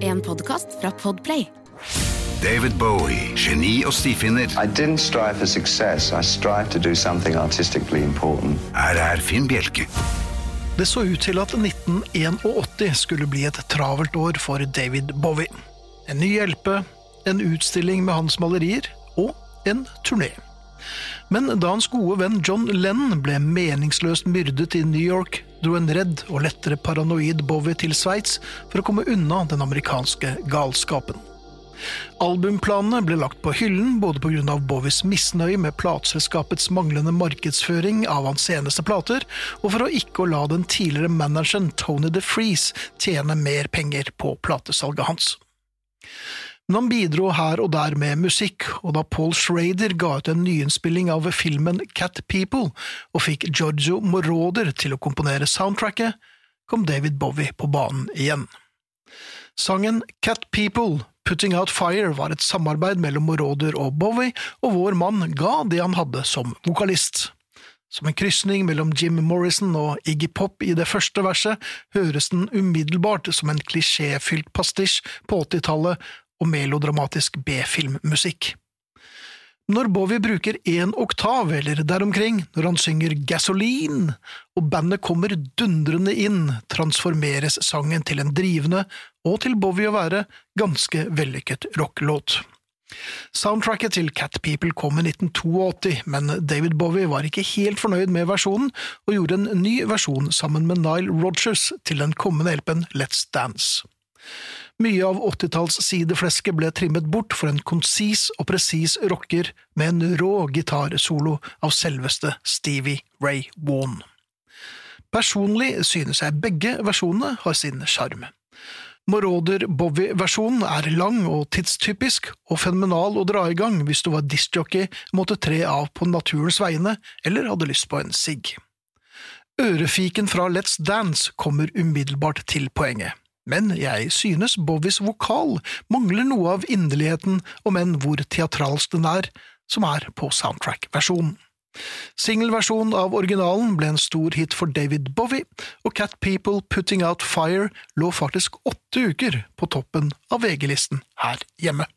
En podkast fra Podplay. David Bowie, geni og stifinner. I didn't strive for success. I strived to do something artistically important. Her er Finn Bjelke. Det så ut til at 1981 skulle bli et travelt år for David Bowie. En ny LP, en utstilling med hans malerier og en turné. Men da hans gode venn John Lennon ble meningsløst myrdet i New York, dro en redd og lettere paranoid Bowie til Sveits for å komme unna den amerikanske galskapen. Albumplanene ble lagt på hyllen både pga. Bowies misnøye med plateselskapets manglende markedsføring av hans seneste plater, og for å ikke la den tidligere manageren Tony DeFreeze tjene mer penger på platesalget hans. Men han bidro her og der med musikk, og da Paul Schrader ga ut en nyinnspilling av filmen Cat People og fikk Giorgio Moroder til å komponere soundtracket, kom David Bowie på banen igjen. Sangen Cat People Putting Out Fire var et samarbeid mellom Moroder og Bowie, og vår mann ga det han hadde som vokalist. Som en krysning mellom Jim Morrison og Iggy Pop i det første verset høres den umiddelbart som en klisjéfylt pastisj på 80-tallet og melodramatisk B-filmmusikk. Når Bowie bruker én oktav eller deromkring, når han synger Gasoline, og bandet kommer dundrende inn, transformeres sangen til en drivende, og til Bowie å være, ganske vellykket rockelåt. Soundtracket til Cat People kom i 1982, men David Bowie var ikke helt fornøyd med versjonen, og gjorde en ny versjon sammen med Nile Rogers til den kommende LP-en Let's Dance. Mye av 80-talls sideflesket ble trimmet bort for en konsis og presis rocker med en rå gitarsolo av selveste Stevie Ray Vaughan. Personlig synes jeg begge versjonene har sin sjarm. Moroder Bowie-versjonen er lang og tidstypisk, og fenomenal å dra i gang hvis du var discjockey, måtte tre av på naturens vegne eller hadde lyst på en sigg. Ørefiken fra Let's Dance kommer umiddelbart til poenget men jeg synes Bowies vokal mangler noe av inderligheten, om enn hvor teatralsk den er, som er på soundtrack-versjonen. Singelversjonen av originalen ble en stor hit for David Bowie, og Cat People Putting Out Fire lå faktisk åtte uker på toppen av VG-listen her hjemme.